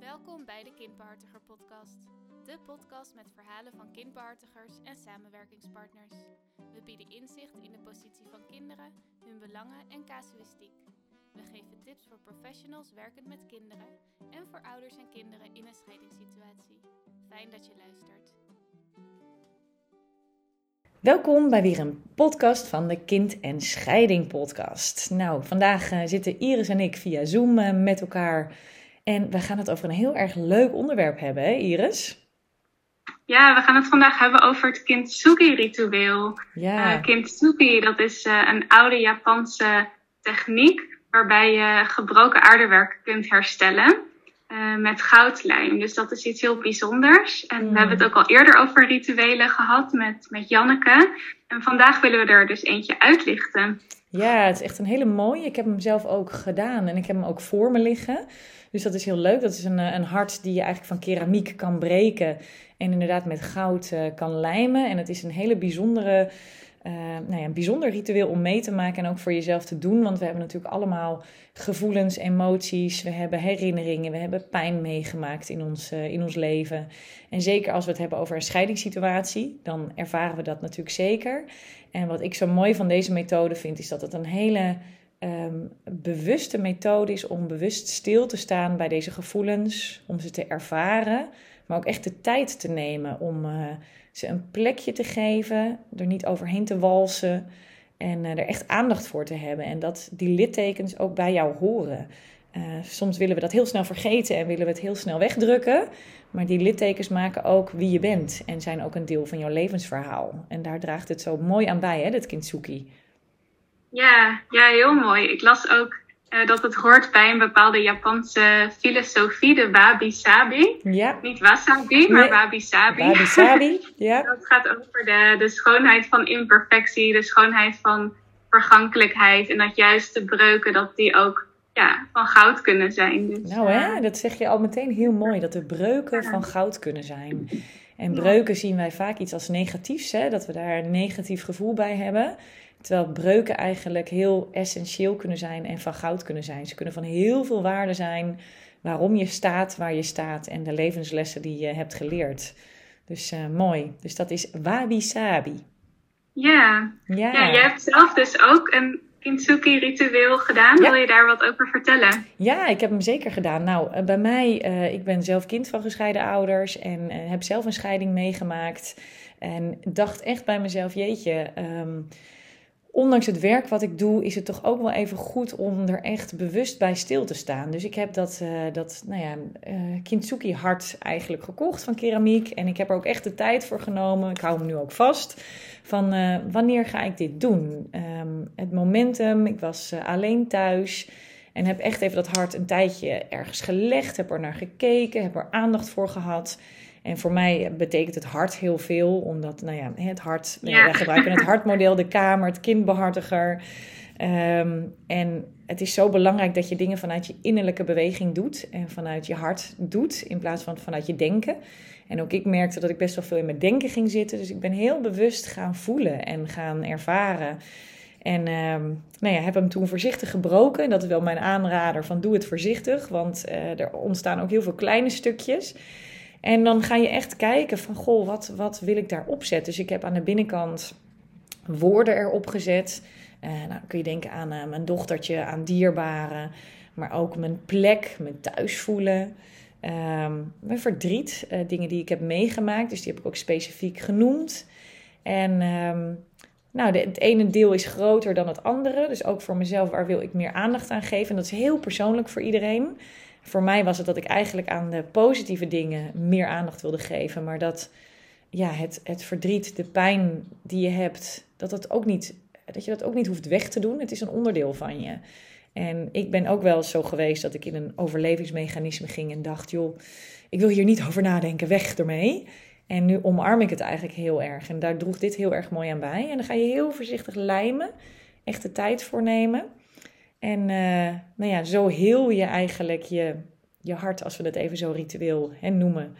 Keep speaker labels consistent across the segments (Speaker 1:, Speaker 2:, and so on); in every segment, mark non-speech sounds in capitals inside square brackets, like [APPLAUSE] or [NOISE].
Speaker 1: Welkom bij de Kindbehartiger Podcast. De podcast met verhalen van kindbehartigers en samenwerkingspartners. We bieden inzicht in de positie van kinderen, hun belangen en casuïstiek. We geven tips voor professionals werkend met kinderen en voor ouders en kinderen in een scheidingssituatie. Fijn dat je luistert.
Speaker 2: Welkom bij weer een podcast van de Kind en Scheiding Podcast. Nou, vandaag eh, zitten Iris en ik via Zoom eh, met elkaar en we gaan het over een heel erg leuk onderwerp hebben, hè Iris?
Speaker 3: Ja, we gaan het vandaag hebben over het kintsugi-ritueel.
Speaker 2: Ja.
Speaker 3: Uh, kintsugi, dat is uh, een oude Japanse techniek waarbij je gebroken aardewerk kunt herstellen uh, met goudlijm. Dus dat is iets heel bijzonders. En
Speaker 2: Mm.
Speaker 3: we hebben het ook al eerder over rituelen gehad met, met Janneke. En vandaag willen we er dus eentje uitlichten.
Speaker 2: Ja, het is echt een hele mooie. Ik heb hem zelf ook gedaan en ik heb hem ook voor me liggen. Dus dat is heel leuk. Dat is een, eh, een hart die je eigenlijk van keramiek kan breken. En inderdaad met goud eh, kan lijmen. En het is een hele bijzondere, eh, nou ja, een bijzonder ritueel om mee te maken. En ook voor jezelf te doen. Want we hebben natuurlijk allemaal gevoelens, emoties. We hebben herinneringen. We hebben pijn meegemaakt in ons, eh, in ons leven. En zeker als we het hebben over een scheidingssituatie. Dan ervaren we dat natuurlijk zeker. En wat ik zo mooi van deze methode vind. Is dat het een hele ehm, bewuste methode is om bewust stil te staan bij deze gevoelens, om ze te ervaren, maar ook echt de tijd te nemen om eh, ze een plekje te geven, er niet overheen te walsen en eh, er echt aandacht voor te hebben en dat die littekens ook bij jou horen. Eh, soms willen we dat heel snel vergeten en willen we het heel snel wegdrukken, maar die littekens maken ook wie je bent en zijn ook een deel van jouw levensverhaal. En daar draagt het zo mooi aan bij, hè, dat kintsugi.
Speaker 3: Ja, ja heel mooi. Ik las ook uh, dat het hoort bij een bepaalde Japanse filosofie, de wabi-sabi.
Speaker 2: Ja,
Speaker 3: Niet wasabi, maar
Speaker 2: Nee.
Speaker 3: wabi-sabi.
Speaker 2: wabi-sabi. [LAUGHS] Ja.
Speaker 3: Dat gaat over de, de schoonheid van imperfectie, de schoonheid van vergankelijkheid. En dat juist de breuken, dat die ook ja, van goud kunnen zijn. Dus,
Speaker 2: Nou
Speaker 3: eh,
Speaker 2: hè, dat zeg je al meteen heel mooi, dat er breuken van goud kunnen zijn. En breuken zien wij vaak iets als negatiefs, hè? dat we daar een negatief gevoel bij hebben. Terwijl breuken eigenlijk heel essentieel kunnen zijn en van goud kunnen zijn. Ze kunnen van heel veel waarde zijn waarom je staat waar je staat en de levenslessen die je hebt geleerd. Dus eh, mooi. Dus dat is wabi-sabi.
Speaker 3: ja.
Speaker 2: Ja.
Speaker 3: ja, jij hebt zelf dus ook een kintsugi-ritueel gedaan.
Speaker 2: Ja.
Speaker 3: Wil je daar wat over vertellen?
Speaker 2: Ja, ik heb hem zeker gedaan. Nou, eh, bij mij, eh, ik ben zelf kind van gescheiden ouders en heb zelf een scheiding meegemaakt. En dacht echt bij mezelf, jeetje, ehm, ondanks het werk wat ik doe, is het toch ook wel even goed om er echt bewust bij stil te staan. Dus ik heb dat, eh, dat nou ja, eh kintsugi hart eigenlijk gekocht van keramiek. En ik heb er ook echt de tijd voor genomen. Ik hou hem nu ook vast. Van eh, wanneer ga ik dit doen? Ehm, het momentum, ik was alleen thuis. En heb echt even dat hart een tijdje ergens gelegd. Heb er naar gekeken, heb er aandacht voor gehad. En voor mij betekent het hart heel veel, omdat nou ja, het hart,
Speaker 3: Ja.
Speaker 2: wij gebruiken het [LAUGHS] hartmodel, de kamer, het kindbehartiger. Ehm, en het is zo belangrijk dat je dingen vanuit je innerlijke beweging doet en vanuit je hart doet, in plaats van vanuit je denken. En ook ik merkte dat ik best wel veel in mijn denken ging zitten, dus ik ben heel bewust gaan voelen en gaan ervaren. En ehm, nou ja, heb hem toen voorzichtig gebroken. Dat is wel mijn aanrader van doe het voorzichtig, want eh, er ontstaan ook heel veel kleine stukjes. En dan ga je echt kijken van, goh, wat, wat wil ik daarop zetten? Dus ik heb aan de binnenkant woorden erop gezet. Eh, nou, kun je denken aan eh, mijn dochtertje, aan dierbaren, maar ook mijn plek, mijn thuis voelen. Ehm, mijn verdriet, eh, dingen die ik heb meegemaakt, dus die heb ik ook specifiek genoemd. En ehm, nou, het ene deel is groter dan het andere, dus ook voor mezelf, waar wil ik meer aandacht aan geven? En dat is heel persoonlijk voor iedereen. Voor mij was het dat ik eigenlijk aan de positieve dingen meer aandacht wilde geven, maar dat ja, het, het verdriet, de pijn die je hebt, dat, dat, ook niet, dat je dat ook niet hoeft weg te doen. Het is een onderdeel van je. En ik ben ook wel zo geweest dat ik in een overlevingsmechanisme ging en dacht, joh, ik wil hier niet over nadenken, weg ermee. En nu omarm ik het eigenlijk heel erg. En daar droeg dit heel erg mooi aan bij. En dan ga je heel voorzichtig lijmen, echt de tijd voor nemen. En uh, nou ja, zo heel je eigenlijk je, je hart, als we dat even zo ritueel hè, noemen.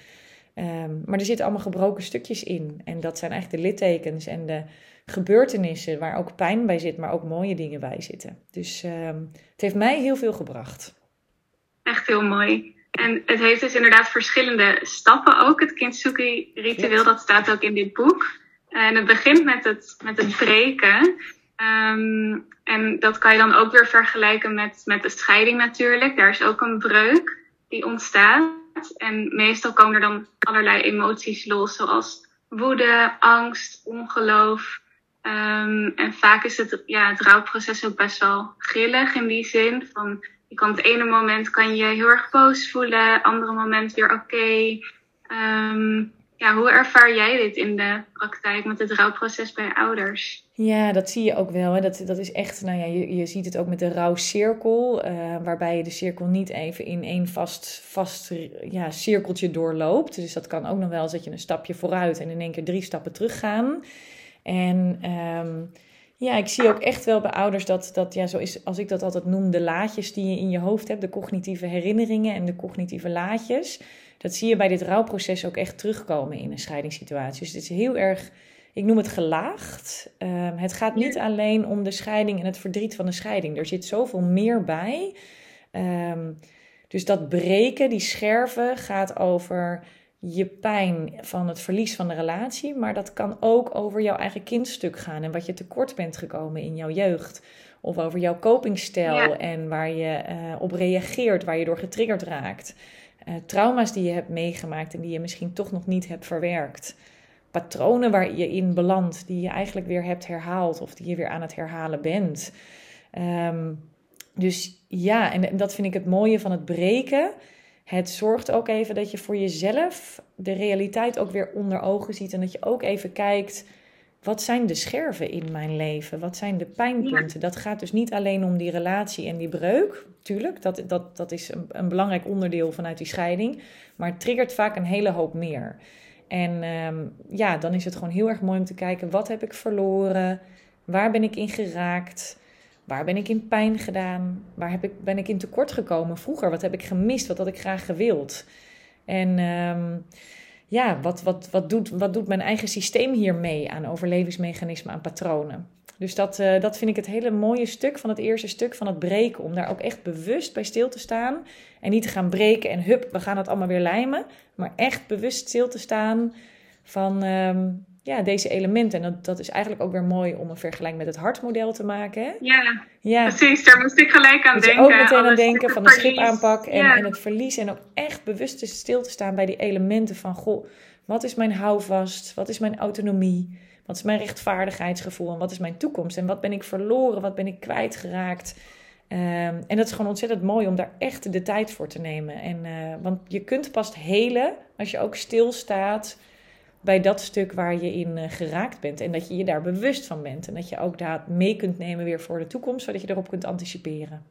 Speaker 2: Um, maar er zitten allemaal gebroken stukjes in. En dat zijn eigenlijk de littekens en de gebeurtenissen waar ook pijn bij zit, maar ook mooie dingen bij zitten. Dus um, het heeft mij heel veel gebracht.
Speaker 3: Echt heel mooi. En het heeft dus inderdaad verschillende stappen ook, het kintsugi-ritueel. Dat staat ook in dit boek. En het begint met het, met het breken. Ehm, en dat kan je dan ook weer vergelijken met, met de scheiding natuurlijk. Daar is ook een breuk die ontstaat. En meestal komen er dan allerlei emoties los, zoals woede, angst, ongeloof. Ehm, en vaak is het, ja, het rouwproces ook best wel grillig in die zin. Van, je kan het ene moment kan je heel erg boos voelen, andere moment weer oké. Ehm, ja, hoe ervaar jij dit in de praktijk met het rouwproces bij ouders?
Speaker 2: Ja, dat zie je ook wel. Hè. Dat, dat is echt, nou ja, je, je ziet het ook met de rouwcirkel, uh, waarbij je de cirkel niet even in één vast, vast ja, cirkeltje doorloopt. Dus dat kan ook nog wel eens dat je een stapje vooruit en in één keer drie stappen terug gaan. En um, ja, ik zie ook echt wel bij ouders dat, dat ja, zo is, als ik dat altijd noem, de laadjes die je in je hoofd hebt, de cognitieve herinneringen en de cognitieve laadjes. Dat zie je bij dit rouwproces ook echt terugkomen in een scheidingssituatie. Dus het is heel erg, ik noem het gelaagd. Um, het gaat niet alleen om de scheiding en het verdriet van de scheiding. Er zit zoveel meer bij. Um, dus dat breken, die scherven, gaat over je pijn van het verlies van de relatie, maar dat kan ook over jouw eigen kindstuk gaan en wat je tekort bent gekomen in jouw jeugd. Of over jouw copingstijl en waar je uh, op reageert, waar je door getriggerd raakt. Uh, trauma's die je hebt meegemaakt en die je misschien toch nog niet hebt verwerkt. Patronen waar je in belandt, die je eigenlijk weer hebt herhaald of die je weer aan het herhalen bent. Um, dus ja, en dat vind ik het mooie van het breken het zorgt ook even dat je voor jezelf de realiteit ook weer onder ogen ziet. En dat je ook even kijkt, wat zijn de scherven in mijn leven? Wat zijn de pijnpunten? Dat gaat dus niet alleen om die relatie en die breuk. Tuurlijk, dat, dat, dat is een, een belangrijk onderdeel vanuit die scheiding. Maar het triggert vaak een hele hoop meer. En um, ja, dan is het gewoon heel erg mooi om te kijken, wat heb ik verloren? Waar ben ik in geraakt? Waar ben ik in pijn gedaan? Waar heb ik, ben ik in tekort gekomen vroeger? Wat heb ik gemist? Wat had ik graag gewild? En um, ja, wat, wat, wat, doet, wat doet mijn eigen systeem hiermee aan overlevingsmechanismen, aan patronen? Dus dat, uh, dat vind ik het hele mooie stuk van het eerste stuk van het breken. Om daar ook echt bewust bij stil te staan. En niet te gaan breken en hup, we gaan het allemaal weer lijmen. Maar echt bewust stil te staan van um, ja, deze elementen. En dat, dat is eigenlijk ook weer mooi om een vergelijking met het hartmodel te maken. Hè?
Speaker 3: Ja, ja, precies. Daar moest ik gelijk aan denken.
Speaker 2: ook meteen aan denken van de schipaanpak en, en het verlies. En ook echt bewust stil te staan bij die elementen van... Goh, wat is mijn houvast? Wat is mijn autonomie? Wat is mijn rechtvaardigheidsgevoel? En wat is mijn toekomst? En wat ben ik verloren? Wat ben ik kwijtgeraakt? Um, en dat is gewoon ontzettend mooi om daar echt de tijd voor te nemen. En, uh, want je kunt pas helen als je ook stilstaat bij dat stuk waar je in uh, geraakt bent. En dat je je daar bewust van bent. En dat je ook dat mee kunt nemen weer voor de toekomst, zodat je erop kunt anticiperen.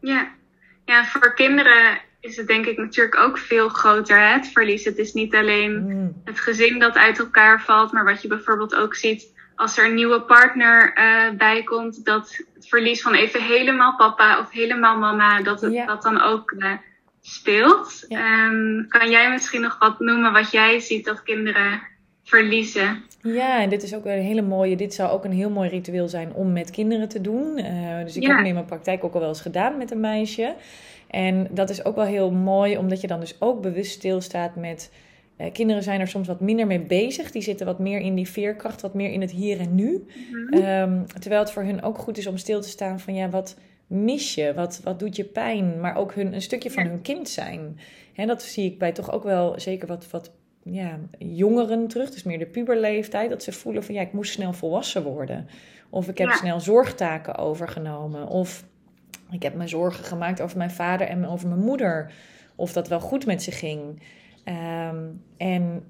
Speaker 3: Ja, ja voor kinderen is het denk ik natuurlijk ook veel groter, hè, het verlies. Het is niet alleen mm. het gezin dat uit elkaar valt, maar wat je bijvoorbeeld ook ziet als er een nieuwe partner uh, bij komt, dat het verlies van even helemaal papa of helemaal mama, dat het, dat dan ook uh, speelt. Um, kan jij misschien nog wat noemen wat jij ziet dat kinderen verliezen?
Speaker 2: Ja, en dit is ook een hele mooie. Dit zou ook een heel mooi ritueel zijn om met kinderen te doen. Uh, dus ik heb hem in mijn praktijk ook al wel eens gedaan met een meisje. En dat is ook wel heel mooi, omdat je dan dus ook bewust stilstaat met. Uh, kinderen zijn er soms wat minder mee bezig. Die zitten wat meer in die veerkracht, wat meer in het hier en nu. Mm -hmm. um, terwijl het voor hun ook goed is om stil te staan van ja, wat mis je? Wat, wat doet je pijn? Maar ook hun, een stukje van hun kind zijn. En dat zie ik bij toch ook wel zeker wat, wat ja, jongeren terug. Dus meer de puberleeftijd. Dat ze voelen van ja, ik moest snel volwassen worden. Of ik heb snel zorgtaken overgenomen. Of ik heb me zorgen gemaakt over mijn vader en over mijn moeder. Of dat wel goed met ze ging. Um, en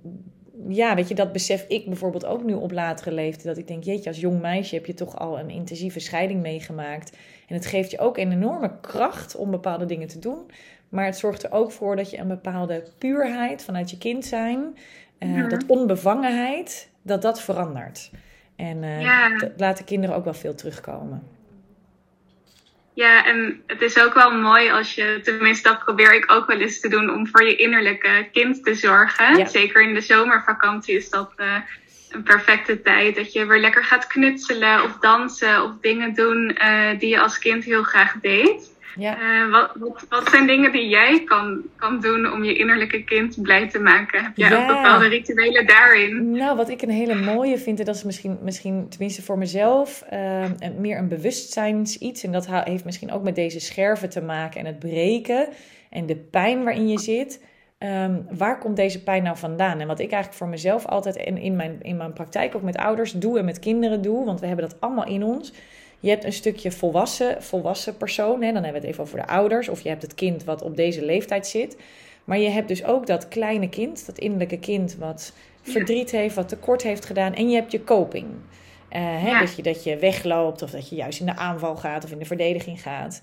Speaker 2: ja, weet je, dat besef ik bijvoorbeeld ook nu op latere leeftijd. Dat ik denk, jeetje, als jong meisje heb je toch al een intensieve scheiding meegemaakt. En het geeft je ook een enorme kracht om bepaalde dingen te doen. Maar het zorgt er ook voor dat je een bepaalde puurheid vanuit je kind zijn, uh, dat onbevangenheid, dat dat verandert. En uh, ja. dat laten kinderen ook wel veel terugkomen.
Speaker 3: Ja, en het is ook wel mooi als je, tenminste dat probeer ik ook wel eens te doen, om voor je innerlijke kind te zorgen. Ja. Zeker in de zomervakantie is dat uh, een perfecte tijd. Dat je weer lekker gaat knutselen of dansen of dingen doen uh, die je als kind heel graag deed. Ja. Uh, wat, wat, wat, zijn dingen die jij kan, kan doen om je innerlijke kind blij te maken? Heb jij ja. ook bepaalde rituelen daarin?
Speaker 2: Nou, wat ik een hele mooie vind, en dat is misschien, misschien tenminste voor mezelf, uh, meer een bewustzijnsiets. En dat heeft misschien ook met deze scherven te maken en het breken en de pijn waarin je zit. Um, waar komt deze pijn nou vandaan? En wat ik eigenlijk voor mezelf altijd en in mijn, in mijn praktijk ook met ouders doe en met kinderen doe, want we hebben dat allemaal in ons. Je hebt een stukje volwassen, volwassen persoon, hè, dan hebben we het even over de ouders, of je hebt het kind wat op deze leeftijd zit. Maar je hebt dus ook dat kleine kind, dat innerlijke kind wat verdriet heeft, wat tekort heeft gedaan. En je hebt je coping. Uh, hè, dat, je, dat je wegloopt of dat je juist in de aanval gaat of in de verdediging gaat.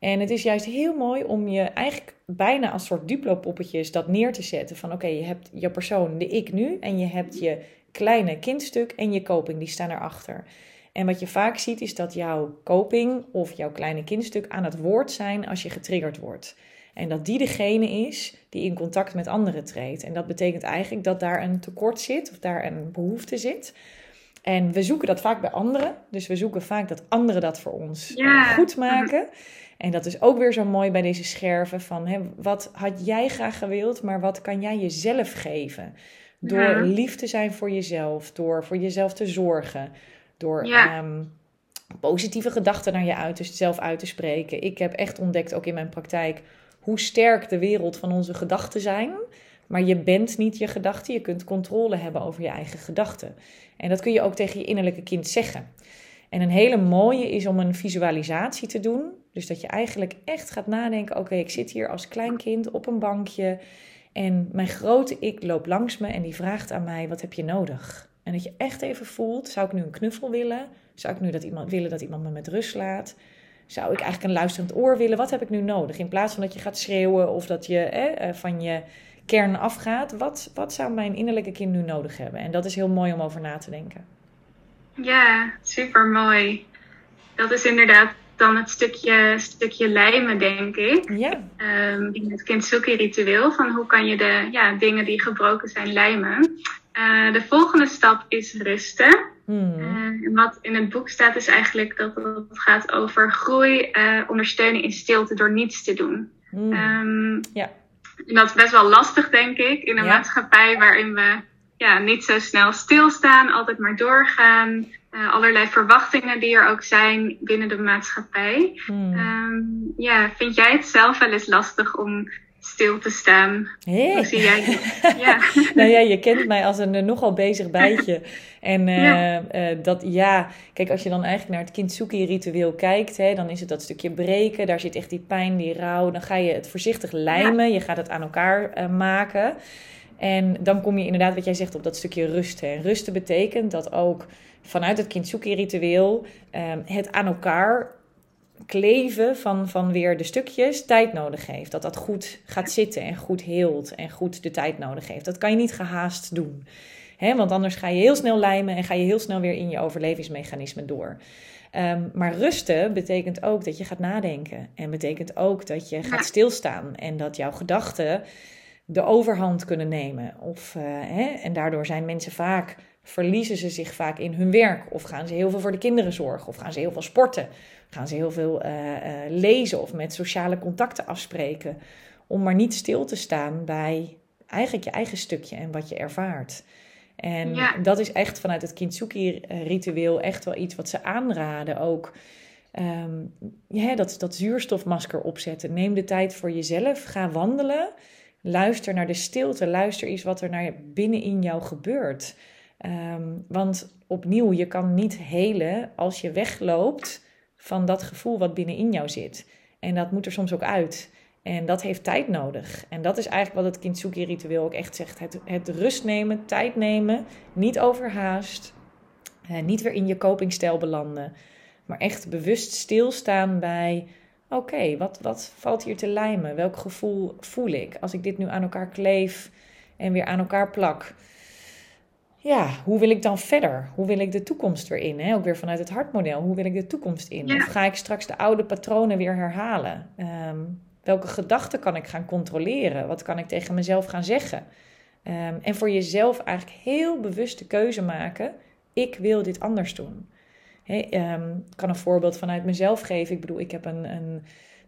Speaker 2: En het is juist heel mooi om je eigenlijk bijna als soort duplo-poppetjes dat neer te zetten. Van oké, je hebt je persoon, de ik nu, en je hebt je kleine kindstuk en je coping, die staan erachter. En wat je vaak ziet is dat jouw coping of jouw kleine kindstuk aan het woord zijn als je getriggerd wordt. En dat die degene is die in contact met anderen treedt. En dat betekent eigenlijk dat daar een tekort zit of daar een behoefte zit. En we zoeken dat vaak bij anderen. Dus we zoeken vaak dat anderen dat voor ons goed maken. En dat is ook weer zo mooi bij deze scherven van hè, wat had jij graag gewild, maar wat kan jij jezelf geven? Door lief te zijn voor jezelf, door voor jezelf te zorgen, door ehm, positieve gedachten naar je uit, dus zelf uit te spreken. Ik heb echt ontdekt, ook in mijn praktijk, hoe sterk de wereld van onze gedachten zijn. Maar je bent niet je gedachten. Je kunt controle hebben over je eigen gedachten. En dat kun je ook tegen je innerlijke kind zeggen. En een hele mooie is om een visualisatie te doen. Dus dat je eigenlijk echt gaat nadenken: oké, ik zit hier als klein kind op een bankje. En mijn grote ik loopt langs me en die vraagt aan mij: wat heb je nodig? En dat je echt even voelt: zou ik nu een knuffel willen? Zou ik nu dat iemand willen dat iemand me met rust laat? Zou ik eigenlijk een luisterend oor willen? Wat heb ik nu nodig? In plaats van dat je gaat schreeuwen of dat je eh, van je kern afgaat. Wat, wat zou mijn innerlijke kind nu nodig hebben? En dat is heel mooi om over na te denken.
Speaker 3: Ja, super mooi. Dat is inderdaad dan het stukje, stukje lijmen, denk ik. Ja. Um, in het Kintsugi-ritueel. Van hoe kan je de ja, dingen die gebroken zijn lijmen. Uh, de volgende stap is rusten. Hmm. Uh, wat in het boek staat is eigenlijk dat het gaat over groei, uh, ondersteunen in stilte door niets te doen. Hmm. Um, ja. En dat is best wel lastig, denk ik, in een maatschappij waarin we ja, niet zo snel stilstaan, altijd maar doorgaan. Uh, allerlei verwachtingen die er ook zijn binnen de maatschappij. Hmm. Um, ja, vind jij het zelf wel eens lastig om stil te staan? Hey. Hoe zie jij
Speaker 2: het? [LAUGHS] ja. nou ja, je kent mij als een nogal bezig bijtje. En uh, ja. Uh, dat ja, kijk, als je dan eigenlijk naar het kintsugi-ritueel kijkt, hè, dan is het dat stukje breken. Daar zit echt die pijn, die rouw. Dan ga je het voorzichtig lijmen. Je gaat het aan elkaar maken. En dan kom je inderdaad, wat jij zegt, op dat stukje rusten. En rusten betekent dat ook vanuit het kintsugi-ritueel um, het aan elkaar kleven van, van weer de stukjes tijd nodig heeft. Dat dat goed gaat zitten en goed heelt en goed de tijd nodig heeft. Dat kan je niet gehaast doen. He, want anders ga je heel snel lijmen en ga je heel snel weer in je overlevingsmechanisme door. Um, maar rusten betekent ook dat je gaat nadenken. En betekent ook dat je gaat stilstaan. En dat jouw gedachten de overhand kunnen nemen. Of, uh, hè, en daardoor zijn mensen vaak, verliezen ze zich vaak in hun werk. Of gaan ze heel veel voor de kinderen zorgen. Of gaan ze heel veel sporten. Gaan ze heel veel uh, uh, lezen of met sociale contacten afspreken. Om maar niet stil te staan bij eigenlijk je eigen stukje en wat je ervaart. En dat is echt vanuit het Kintsugi-ritueel echt wel iets wat ze aanraden ook. Um, ja, dat, dat zuurstofmasker opzetten. Neem de tijd voor jezelf. Ga wandelen. Luister naar de stilte. Luister eens wat er naar binnen in jou gebeurt. Um, want opnieuw, je kan niet helen als je wegloopt van dat gevoel wat binnenin jou zit. En dat moet er soms ook uit. En dat heeft tijd nodig. En dat is eigenlijk wat het Kintsugi-ritueel ook echt zegt. Het, rust nemen, tijd nemen, niet overhaast. Eh, niet weer in je copingstijl belanden. Maar echt bewust stilstaan bij oké, wat, wat valt hier te lijmen? Welk gevoel voel ik als ik dit nu aan elkaar kleef en weer aan elkaar plak? Ja, hoe wil ik dan verder? Hoe wil ik de toekomst weer in? Hè? Ook weer vanuit het hartmodel. Hoe wil ik de toekomst in? Of ga ik straks de oude patronen weer herhalen? Ehm, welke gedachten kan ik gaan controleren? Wat kan ik tegen mezelf gaan zeggen? Um, en voor jezelf eigenlijk heel bewust de keuze maken: ik wil dit anders doen. Hey, um, ik kan een voorbeeld vanuit mezelf geven. Ik bedoel, ik heb een, een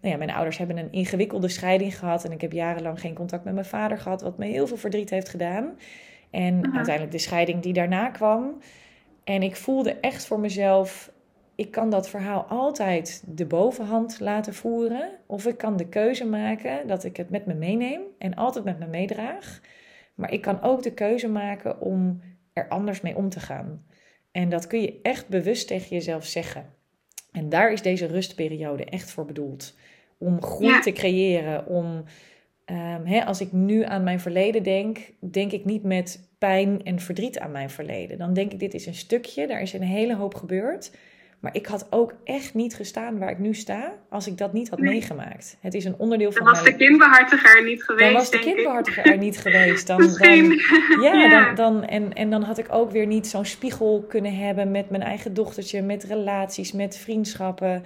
Speaker 2: Nou ja, mijn ouders hebben een ingewikkelde scheiding gehad. En ik heb jarenlang geen contact met mijn vader gehad. Wat me heel veel verdriet heeft gedaan. En uiteindelijk de scheiding die daarna kwam. En ik voelde echt voor mezelf ik kan dat verhaal altijd de bovenhand laten voeren. Of ik kan de keuze maken dat ik het met me meeneem en altijd met me meedraag. Maar ik kan ook de keuze maken om er anders mee om te gaan. En dat kun je echt bewust tegen jezelf zeggen. En daar is deze rustperiode echt voor bedoeld. Om groei te creëren. Om, um, hè, als ik nu aan mijn verleden denk, denk ik niet met pijn en verdriet aan mijn verleden. Dan denk ik, dit is een stukje, daar is een hele hoop gebeurd. Maar ik had ook echt niet gestaan waar ik nu sta als ik dat niet had meegemaakt. Het is een onderdeel van.
Speaker 3: Dan was de kindbehartiger er niet geweest.
Speaker 2: Dan was de kindbehartiger er niet geweest. Dan, Dan, [LAUGHS] ja, Dan, dan, en, en dan had ik ook weer niet zo'n spiegel kunnen hebben met mijn eigen dochtertje, met relaties, met vriendschappen.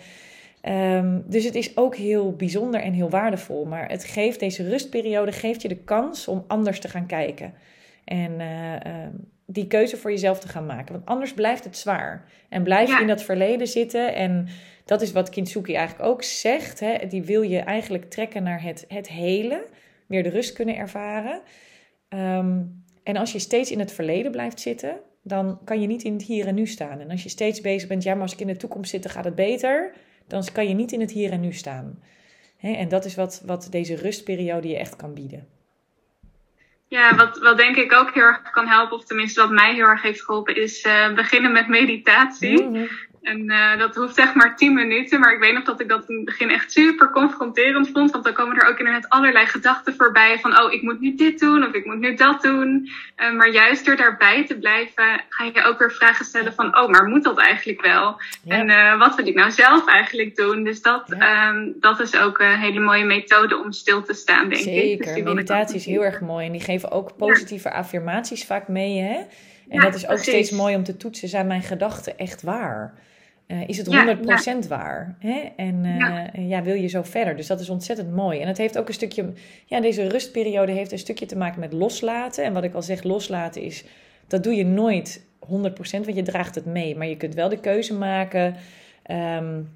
Speaker 2: Um, dus het is ook heel bijzonder en heel waardevol. Maar het geeft deze rustperiode geeft je de kans om anders te gaan kijken. En uh, die keuze voor jezelf te gaan maken. Want anders blijft het zwaar. En blijf je in dat verleden zitten. En dat is wat Kintsugi eigenlijk ook zegt. Hè? Die wil je eigenlijk trekken naar het, het hele. Weer de rust kunnen ervaren. Ehm, en als je steeds in het verleden blijft zitten, dan kan je niet in het hier en nu staan. En als je steeds bezig bent, ja, maar als ik in de toekomst zit, dan gaat het beter. Dan kan je niet in het hier en nu staan. en dat is wat, wat deze rustperiode je echt kan bieden.
Speaker 3: Ja, wat, wat denk ik ook heel erg kan helpen, of tenminste wat mij heel erg heeft geholpen, is uh, beginnen met meditatie. Mm en uh, dat hoeft echt maar 10 minuten. Maar ik weet nog dat ik dat in het begin echt super confronterend vond. Want dan komen er ook inderdaad allerlei gedachten voorbij. Van, oh, ik moet nu dit doen of ik moet nu dat doen. Uh, maar juist door daarbij te blijven, ga je ook weer vragen stellen van, oh, maar moet dat eigenlijk wel? Ja. En uh, wat wil ik nou zelf eigenlijk doen? Dus dat, ja. um, dat is ook een hele mooie methode om stil te staan, denk
Speaker 2: Zeker.
Speaker 3: ik.
Speaker 2: Zeker, dus meditatie is heel erg mooi. En die geven ook positieve affirmaties vaak mee, hè? En dat is ook precies. steeds mooi om te toetsen. Zijn mijn gedachten echt waar? Uh, is het 100% ja, waar? Hè? En uh, ja. ja. wil je zo verder? Dus dat is ontzettend mooi. En het heeft ook een stukje, ja, deze rustperiode heeft een stukje te maken met loslaten. En wat ik al zeg, loslaten is, dat doe je nooit 100%, want je draagt het mee. Maar je kunt wel de keuze maken um,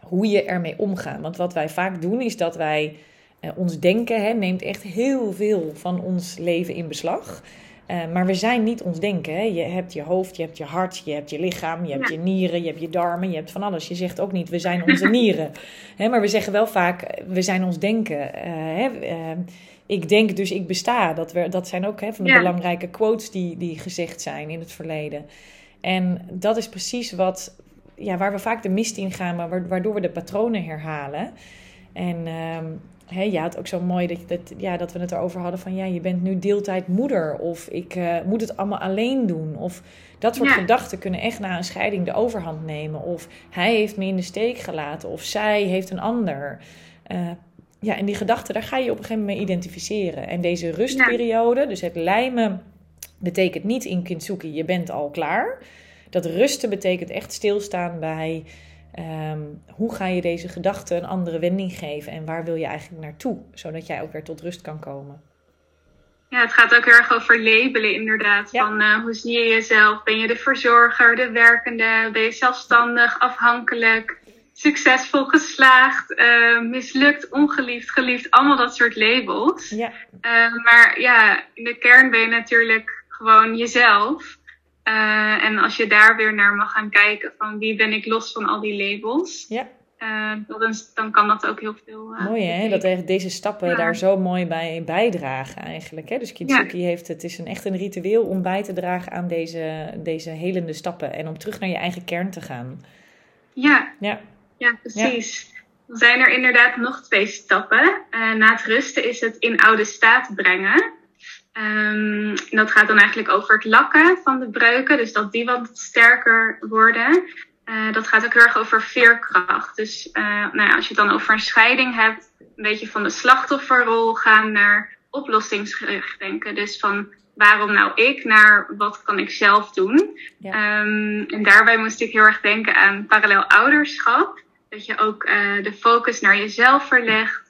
Speaker 2: hoe je ermee omgaat. Want wat wij vaak doen, is dat wij uh, ons denken, hè, neemt echt heel veel van ons leven in beslag. Uh, maar we zijn niet ons denken. Hè? Je hebt je hoofd, je hebt je hart, je hebt je lichaam, je hebt ja. je nieren, je hebt je darmen, je hebt van alles. Je zegt ook niet, we zijn onze [LAUGHS] nieren. hè? Maar we zeggen wel vaak, we zijn ons denken. Uh, hè? Uh, ik denk dus ik besta. Dat, we, dat zijn ook hè, van de ja. belangrijke quotes die, die gezegd zijn in het verleden. En dat is precies wat, ja, waar we vaak de mist in gaan, waardoor we de patronen herhalen. En ehm, Ja, het ook zo mooi dat, dat, ja, dat we het erover hadden van ja, je bent nu deeltijd moeder of ik uh, moet het allemaal alleen doen. Of dat soort ja. gedachten kunnen echt na een scheiding de overhand nemen. Of hij heeft me in de steek gelaten of zij heeft een ander. Uh, ja, en die gedachten, daar ga je op een gegeven moment mee identificeren. En deze rustperiode, ja. dus het lijmen, betekent niet in Kintsugi, je bent al klaar. Dat rusten betekent echt stilstaan bij Um, hoe ga je deze gedachten een andere wending geven en waar wil je eigenlijk naartoe, zodat jij ook weer tot rust kan komen?
Speaker 3: Ja, het gaat ook heel erg over labelen, inderdaad. Ja. Van uh, hoe zie je jezelf? Ben je de verzorger, de werkende? Ben je zelfstandig, afhankelijk, succesvol, geslaagd, uh, mislukt, ongeliefd, geliefd? Allemaal dat soort labels. Ja. Uh, maar ja, in de kern ben je natuurlijk gewoon jezelf. Uh, en als je daar weer naar mag gaan kijken van wie ben ik los van al die labels. Ja. Uh, dan, dan kan dat ook heel veel.
Speaker 2: Uh, mooi hè, dat deze stappen ja. daar zo mooi bij bijdragen eigenlijk. Hè? Dus Kintsugi ja. heeft het is een, echt een ritueel om bij te dragen aan deze, deze helende stappen. En om terug naar je eigen kern te gaan.
Speaker 3: Ja, ja. ja precies. Dan zijn er inderdaad nog twee stappen. na het rusten is het in oude staat brengen. Um, en dat gaat dan eigenlijk over het lakken van de breuken, dus dat die wat sterker worden. Uh, dat gaat ook heel erg over veerkracht. Dus uh, nou ja, als je het dan over een scheiding hebt, een beetje van de slachtofferrol gaan naar oplossingsgericht denken. Dus van waarom nou ik naar wat kan ik zelf doen. Ja. Um, en daarbij moest ik heel erg denken aan parallel ouderschap. Dat je ook uh, de focus naar jezelf verlegt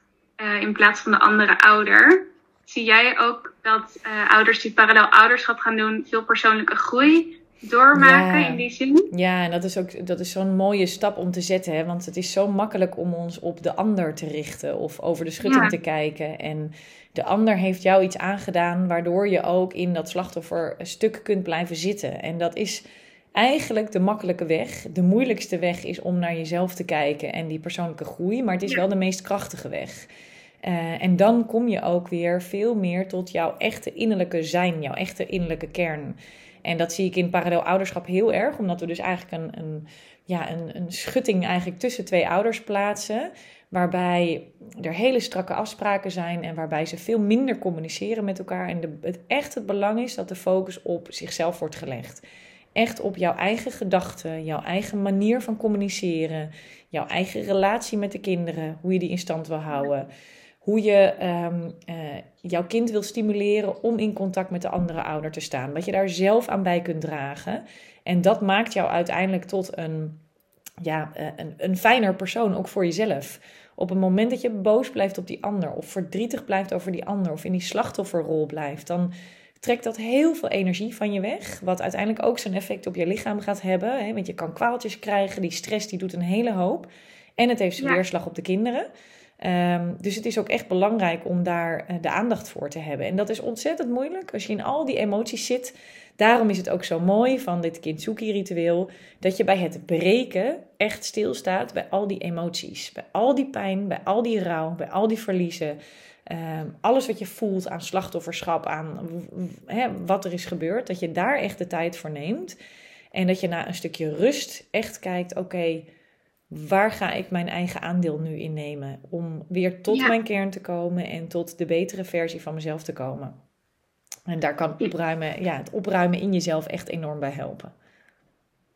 Speaker 3: in plaats van de andere ouder. Zie jij ook dat uh, ouders die parallel ouderschap gaan doen, veel persoonlijke groei doormaken in die zin.
Speaker 2: Ja, en dat is ook dat is zo'n mooie stap om te zetten. Hè? Want het is zo makkelijk om ons op de ander te richten of over de schutting te kijken. En de ander heeft jou iets aangedaan waardoor je ook in dat slachtofferstuk kunt blijven zitten. En dat is eigenlijk de makkelijke weg. De moeilijkste weg is om naar jezelf te kijken en die persoonlijke groei. Maar het is wel de meest krachtige weg. Uh, en dan kom je ook weer veel meer tot jouw echte innerlijke zijn, jouw echte innerlijke kern. En dat zie ik in parallel ouderschap heel erg, omdat we dus eigenlijk een, een, ja, een, een schutting eigenlijk tussen twee ouders plaatsen. Waarbij er hele strakke afspraken zijn en waarbij ze veel minder communiceren met elkaar. En het echt het belang is dat de focus op zichzelf wordt gelegd. Echt op jouw eigen gedachten, jouw eigen manier van communiceren, jouw eigen relatie met de kinderen, hoe je die in stand wil houden hoe je um, uh, jouw kind wil stimuleren om in contact met de andere ouder te staan. Dat je daar zelf aan bij kunt dragen. En dat maakt jou uiteindelijk tot een, ja, uh, een, een fijner persoon, ook voor jezelf. Op het moment dat je boos blijft op die ander, of verdrietig blijft over die ander, of in die slachtofferrol blijft, dan trekt dat heel veel energie van je weg. Wat uiteindelijk ook zijn effect op je lichaam gaat hebben. Hè? Want je kan kwaaltjes krijgen, die stress die doet een hele hoop. En het heeft zijn ja. weerslag op de kinderen. Um, dus het is ook echt belangrijk om daar uh, de aandacht voor te hebben. En dat is ontzettend moeilijk als je in al die emoties zit. Daarom is het ook zo mooi van dit Kintsugi-ritueel dat je bij het breken echt stilstaat bij al die emoties. Bij al die pijn, bij al die rouw, bij al die verliezen. Um, alles wat je voelt aan slachtofferschap, aan wat er is gebeurd. Dat je daar echt de tijd voor neemt. En dat je na een stukje rust echt kijkt, oké... waar ga ik mijn eigen aandeel nu in nemen? Om weer tot ja. mijn kern te komen en tot de betere versie van mezelf te komen. En daar kan opruimen, ja, het opruimen in jezelf echt enorm bij helpen.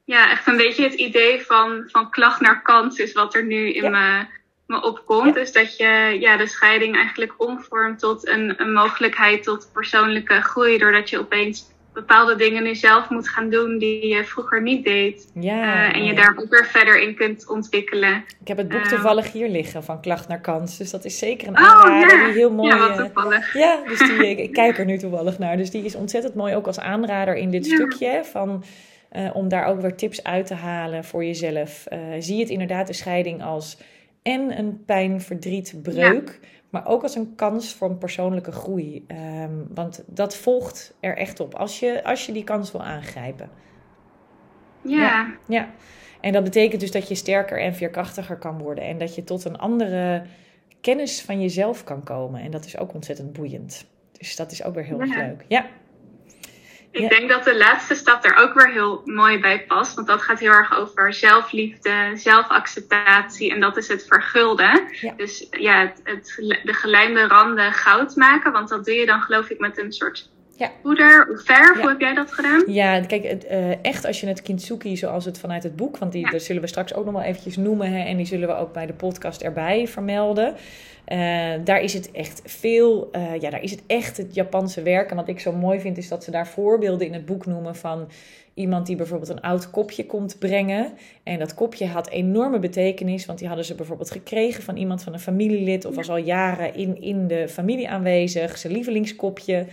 Speaker 3: Ja, echt een beetje het idee van, van klacht naar kans is wat er nu in ja. me, me opkomt. Ja. Dus dat je ja, de scheiding eigenlijk omvormt tot een, een mogelijkheid tot persoonlijke groei. Doordat je opeens bepaalde dingen nu zelf moet gaan doen die je vroeger niet deed. Ja, uh, en je daar ook weer verder in kunt ontwikkelen.
Speaker 2: Ik heb het boek uh, toevallig hier liggen van Klacht naar Kans. Dus dat is zeker een aanrader. Oh, ja. Die heel mooi.
Speaker 3: Ja, wat toevallig. [LAUGHS]
Speaker 2: Ja, dus die, [LAUGHS] ik kijk er nu toevallig naar. Dus die is ontzettend mooi ook als aanrader in dit stukje. Van, uh, om daar ook weer tips uit te halen voor jezelf. zie het inderdaad de scheiding als en een pijn, verdriet, breuk. Maar ook als een kans voor een persoonlijke groei. Um, want dat volgt er echt op als je, als je die kans wil aangrijpen.
Speaker 3: Ja. ja.
Speaker 2: ja. En dat betekent dus dat je sterker en veerkrachtiger kan worden. En dat je tot een andere kennis van jezelf kan komen. En dat is ook ontzettend boeiend. Dus dat is ook weer heel ja. erg leuk. Ja.
Speaker 3: Ik ja. denk dat de laatste stap er ook weer heel mooi bij past. Want dat gaat heel erg over zelfliefde, zelfacceptatie. En dat is het vergulden. Ja. Dus ja, het, het, de gelijmde randen goud maken. Want dat doe je dan geloof ik met een soort ja. poeder of verf. Ja. Hoe heb jij dat gedaan?
Speaker 2: Ja, kijk, het, uh, echt als je het kintsugi zoals het vanuit het boek... want die ja. dat zullen we straks ook nog wel eventjes noemen... Hè, en die zullen we ook bij de podcast erbij vermelden... Uh, daar is het echt veel, uh, ja, daar is het echt het Japanse werk. En wat ik zo mooi vind, is dat ze daar voorbeelden in het boek noemen van iemand die bijvoorbeeld een oud kopje komt brengen. En dat kopje had enorme betekenis, want die hadden ze bijvoorbeeld gekregen van iemand van een familielid of was al jaren in, in de familie aanwezig, zijn lievelingskopje.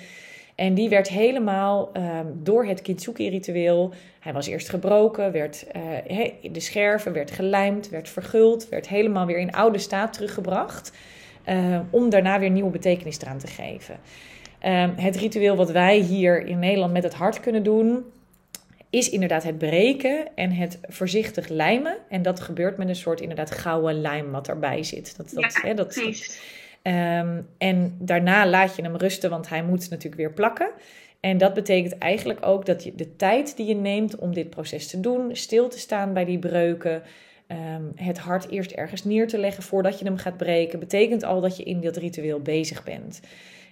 Speaker 2: En die werd helemaal um, door het kintsugi-ritueel. Hij was eerst gebroken, werd, uh, de scherven werd gelijmd, werd verguld, werd helemaal weer in oude staat teruggebracht. Uh, om daarna weer nieuwe betekenis eraan te geven. Uh, het ritueel wat wij hier in Nederland met het hart kunnen doen, is inderdaad het breken en het voorzichtig lijmen. En dat gebeurt met een soort inderdaad gouden lijm wat erbij zit. Dat, dat,
Speaker 3: ja,
Speaker 2: hè, dat, um, en daarna laat je hem rusten, want hij moet natuurlijk weer plakken. En dat betekent eigenlijk ook dat je de tijd die je neemt om dit proces te doen, stil te staan bij die breuken, um, het hart eerst ergens neer te leggen voordat je hem gaat breken, betekent al dat je in dat ritueel bezig bent.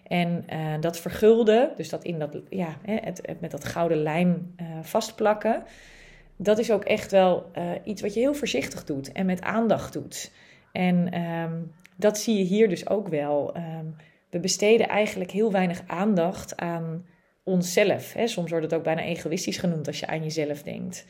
Speaker 2: En uh, dat vergulden, dus dat in dat, ja, het, het met dat gouden lijm uh, vastplakken, dat is ook echt wel uh, iets wat je heel voorzichtig doet en met aandacht doet. En um, dat zie je hier dus ook wel. Um, we besteden eigenlijk heel weinig aandacht aan onszelf. Hè? Soms wordt het ook bijna egoïstisch genoemd als je aan jezelf denkt.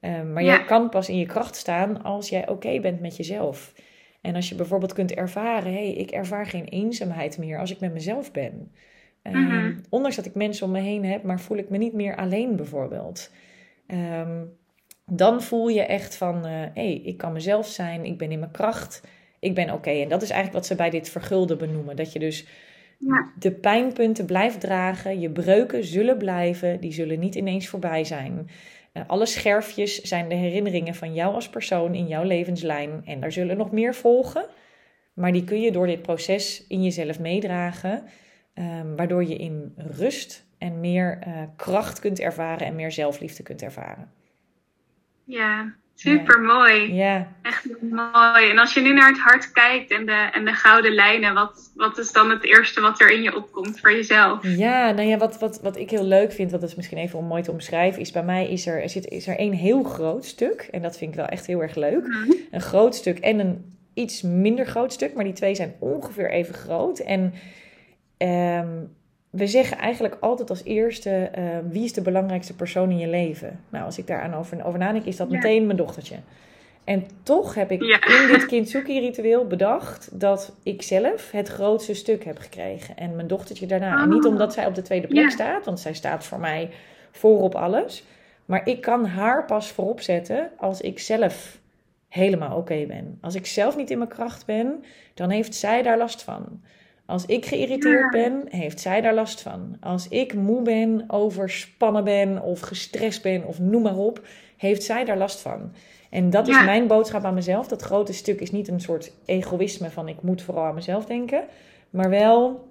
Speaker 2: Um, maar ja. jij kan pas in je kracht staan als jij oké okay bent met jezelf. En als je bijvoorbeeld kunt ervaren, hé, hey, ik ervaar geen eenzaamheid meer als ik met mezelf ben. Um, mm-hmm. Ondanks dat ik mensen om me heen heb, maar voel ik me niet meer alleen bijvoorbeeld. ehm, dan voel je echt van, hé, hey, ik kan mezelf zijn, ik ben in mijn kracht, ik ben oké. En dat is eigenlijk wat ze bij dit vergulden benoemen. Dat je dus ja. de pijnpunten blijft dragen, je breuken zullen blijven, die zullen niet ineens voorbij zijn. Uh, alle scherfjes zijn de herinneringen van jou als persoon in jouw levenslijn. En daar zullen nog meer volgen. Maar die kun je door dit proces in jezelf meedragen, um, waardoor je in rust en meer uh, kracht kunt ervaren en meer zelfliefde kunt ervaren.
Speaker 3: Ja, super mooi. Ja. Echt mooi. En als je nu naar het hart kijkt en de, en de gouden lijnen, wat, wat is dan het eerste wat er in je opkomt voor jezelf?
Speaker 2: Ja, nou ja, wat, wat, wat ik heel leuk vind, wat is misschien even om mooi te omschrijven, is bij mij is er, zit, is er één heel groot stuk. En dat vind ik wel echt heel erg leuk. Mhm. Een groot stuk en een iets minder groot stuk, maar die twee zijn ongeveer even groot. En um, we zeggen eigenlijk altijd als eerste: uh, wie is de belangrijkste persoon in je leven? Nou, als ik daar aan over, over nadenk, is dat meteen mijn dochtertje. En toch heb ik in dit Kintsugi-ritueel bedacht dat ik zelf het grootste stuk heb gekregen. En mijn dochtertje daarna. En niet oh. omdat zij op de tweede plek staat, want zij staat voor mij voorop alles. Maar ik kan haar pas voorop zetten als ik zelf helemaal oké ben. Als ik zelf niet in mijn kracht ben, dan heeft zij daar last van. Als ik geïrriteerd ben, heeft zij daar last van. Als ik moe ben, overspannen ben of gestrest ben of noem maar op, heeft zij daar last van. En dat is mijn boodschap aan mezelf. Dat grote stuk is niet een soort egoïsme van ik moet vooral aan mezelf denken. Maar wel,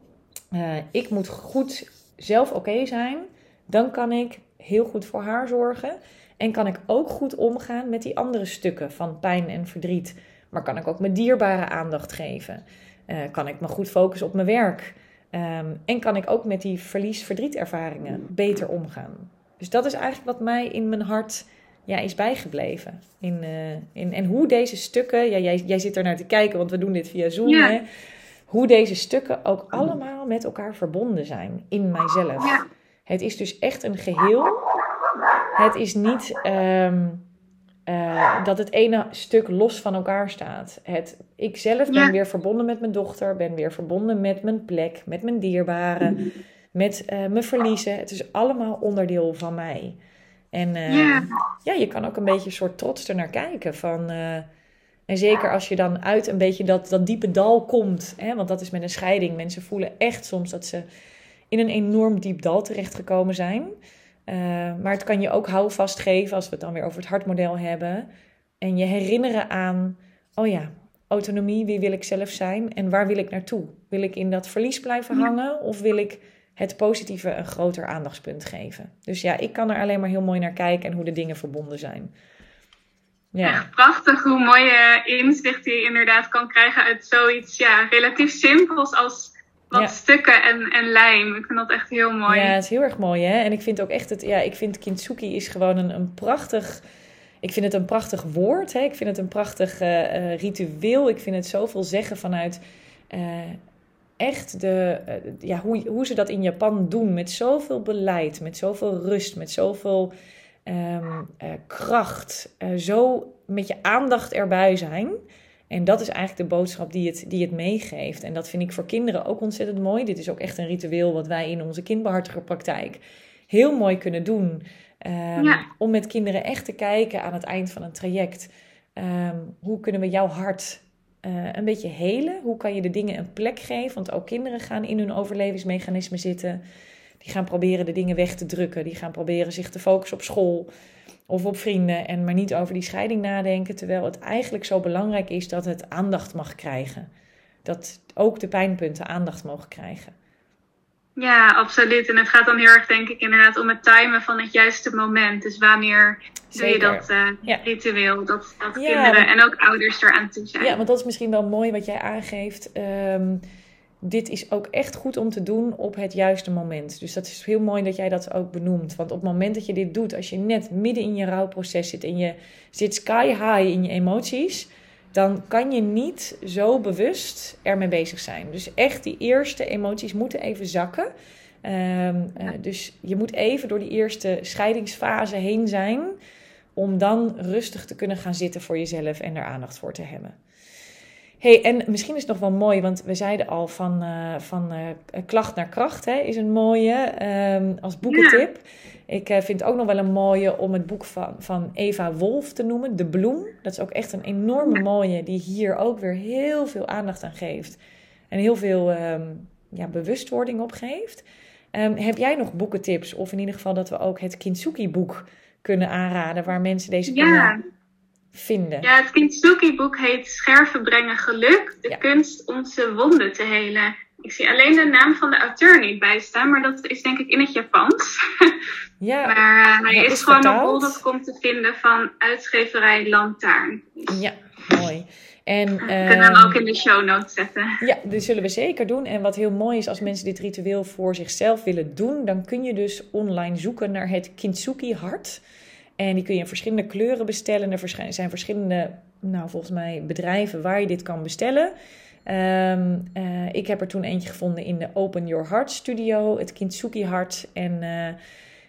Speaker 2: uh, ik moet goed zelf oké zijn. Dan kan ik heel goed voor haar zorgen. En kan ik ook goed omgaan met die andere stukken van pijn en verdriet. Maar kan ik ook mijn dierbare aandacht geven. Uh, kan ik me goed focussen op mijn werk? Um, en kan ik ook met die verlies-verdrietervaringen beter omgaan? Dus dat is eigenlijk wat mij in mijn hart ja, is bijgebleven. In, uh, in, en hoe deze stukken, ja, jij, jij zit er naar te kijken, want we doen dit via Zoom. Ja. Hè? Hoe deze stukken ook allemaal met elkaar verbonden zijn in mijzelf. Ja. Het is dus echt een geheel. Het is niet. Um, uh, dat het ene stuk los van elkaar staat. Het, ik zelf ben weer verbonden met mijn dochter, ben weer verbonden met mijn plek, met mijn dierbaren, met uh, mijn verliezen. Het is allemaal onderdeel van mij. En uh, ja. ja. je kan ook een beetje een soort trots er naar kijken. Van, en zeker als je dan uit een beetje dat, dat diepe dal komt. Hè, want dat is met een scheiding. Mensen voelen echt soms dat ze in een enorm diep dal terechtgekomen zijn. Uh, maar het kan je ook houvast geven als we het dan weer over het hartmodel hebben. En je herinneren aan, oh ja, autonomie, wie wil ik zelf zijn en waar wil ik naartoe? Wil ik in dat verlies blijven hangen of wil ik het positieve een groter aandachtspunt geven? Dus ja, ik kan er alleen maar heel mooi naar kijken en hoe de dingen verbonden zijn.
Speaker 3: Ja. ja prachtig hoe mooie inzicht je inderdaad kan krijgen uit zoiets ja, relatief simpels als wat stukken en, en lijm. Ik vind dat echt heel mooi.
Speaker 2: Ja, het is heel erg mooi hè. En ik vind ook echt het, ja, ik vind kintsugi is gewoon een, een prachtig, ik vind het een prachtig woord. Hè. Ik vind het een prachtig uh, ritueel. Ik vind het zoveel zeggen vanuit uh, echt de, ja, hoe, hoe ze dat in Japan doen. Met zoveel beleid, met zoveel rust, met zoveel um, kracht. zo met je aandacht erbij zijn. En dat is eigenlijk de boodschap die het, die het meegeeft. En dat vind ik voor kinderen ook ontzettend mooi. Dit is ook echt een ritueel wat wij in onze kindbehartigerpraktijk heel mooi kunnen doen. Um, Om met kinderen echt te kijken aan het eind van een traject. Um, hoe kunnen we jouw hart uh, een beetje helen? Hoe kan je de dingen een plek geven? Want ook kinderen gaan in hun overlevingsmechanismen zitten. Die gaan proberen de dingen weg te drukken. Die gaan proberen zich te focussen op school of op vrienden en maar niet over die scheiding nadenken. Terwijl het eigenlijk zo belangrijk is dat het aandacht mag krijgen. Dat ook de pijnpunten aandacht mogen krijgen.
Speaker 3: Ja, absoluut. En het gaat dan heel erg, denk ik, inderdaad om het timen van het juiste moment. Dus wanneer doe je dat uh, ritueel? Dat, dat kinderen en ook ouders eraan toe zijn.
Speaker 2: Ja, want dat is misschien wel mooi wat jij aangeeft. Um, dit is ook echt goed om te doen op het juiste moment. Dus dat is heel mooi dat jij dat ook benoemt. Want op het moment dat je dit doet, als je net midden in je rouwproces zit en je zit sky high in je emoties, dan kan je niet zo bewust ermee bezig zijn. Dus echt die eerste emoties moeten even zakken. Um, uh, dus je moet even door die eerste scheidingsfase heen zijn. Om dan rustig te kunnen gaan zitten voor jezelf en er aandacht voor te hebben Hey, en misschien is het nog wel mooi, want we zeiden al van, uh, van uh, klacht naar kracht hè, is een mooie um, als boekentip. Ik uh, vind ook nog wel een mooie om het boek van, van Eva Wolf te noemen, De Bloem. Dat is ook echt een enorme mooie, die hier ook weer heel veel aandacht aan geeft. En heel veel um, ja, bewustwording op geeft. Um, heb jij nog boekentips? Of in ieder geval dat we ook het Kintsugi-boek kunnen aanraden, waar mensen deze
Speaker 3: ja.
Speaker 2: kunnen vinden.
Speaker 3: Ja, het Kintsugi-boek heet Scherven brengen geluk, de
Speaker 2: Ja.
Speaker 3: kunst onze wonden te helen. Ik zie alleen de naam van de auteur niet bij staan, maar dat is denk ik in het Japans. [LAUGHS]
Speaker 2: Ja,
Speaker 3: maar eh, hij is,
Speaker 2: is
Speaker 3: gewoon op bol.com te vinden van uitgeverij Lantaarn. Dus
Speaker 2: ja, mooi. En,
Speaker 3: we kunnen hem
Speaker 2: ehm,
Speaker 3: ook in de show notes zetten.
Speaker 2: Ja, dat zullen we zeker doen. En wat heel mooi is, als mensen dit ritueel voor zichzelf willen doen, dan kun je dus online zoeken naar het Kintsugi hart. En die kun je in verschillende kleuren bestellen. Er zijn verschillende, nou volgens mij, bedrijven waar je dit kan bestellen. Ehm, eh, ik heb er toen eentje gevonden in de Open Your Heart Studio, het Kintsugi hart. En eh,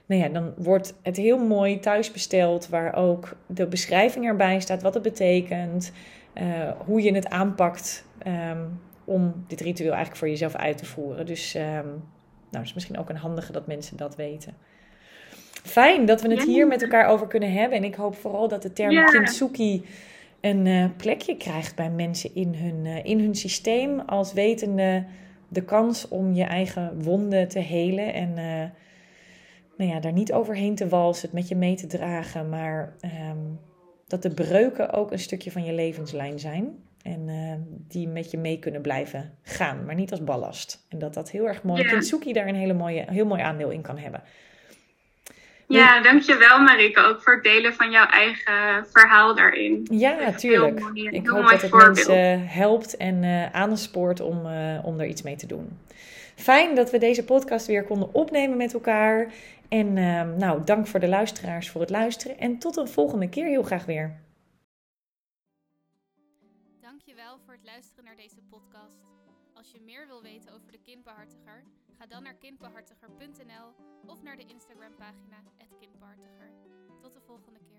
Speaker 2: nou ja, dan wordt het heel mooi thuis besteld, waar ook de beschrijving erbij staat, wat het betekent, eh, hoe je het aanpakt ehm, om dit ritueel eigenlijk voor jezelf uit te voeren. Dus ehm, nou, is misschien ook een handige dat mensen dat weten. Fijn dat we het hier met elkaar over kunnen hebben. En ik hoop vooral dat de term
Speaker 3: Ja.
Speaker 2: kintsugi een eh, plekje krijgt bij mensen in hun, eh, in hun systeem. Als wetende de kans om je eigen wonden te helen. En eh, nou ja, daar niet overheen te walsen, het met je mee te dragen. Maar ehm, dat de breuken ook een stukje van je levenslijn zijn. En die met je mee kunnen blijven gaan, maar niet als ballast. En dat dat heel erg mooi,
Speaker 3: Ja.
Speaker 2: Kintsugi daar een hele mooie, heel mooi aandeel in kan hebben.
Speaker 3: Ja, dankjewel Marike ook voor het delen van jouw eigen verhaal daarin.
Speaker 2: Ja,
Speaker 3: Echt
Speaker 2: tuurlijk.
Speaker 3: heel mooi, een
Speaker 2: Ik hoop dat het
Speaker 3: voorbeeld.
Speaker 2: mensen helpt en eh aanspoort om, eh, om er iets mee te doen. Fijn dat we deze podcast weer konden opnemen met elkaar. En eh, nou, dank voor de luisteraars voor het luisteren. En tot een volgende keer heel graag weer.
Speaker 1: Dankjewel voor het luisteren naar deze podcast. Als je meer wil weten over de kindbehartiger, ga dan naar kindbehartiger.nl of naar de Instagram pagina @kindbehartiger. Tot de volgende keer.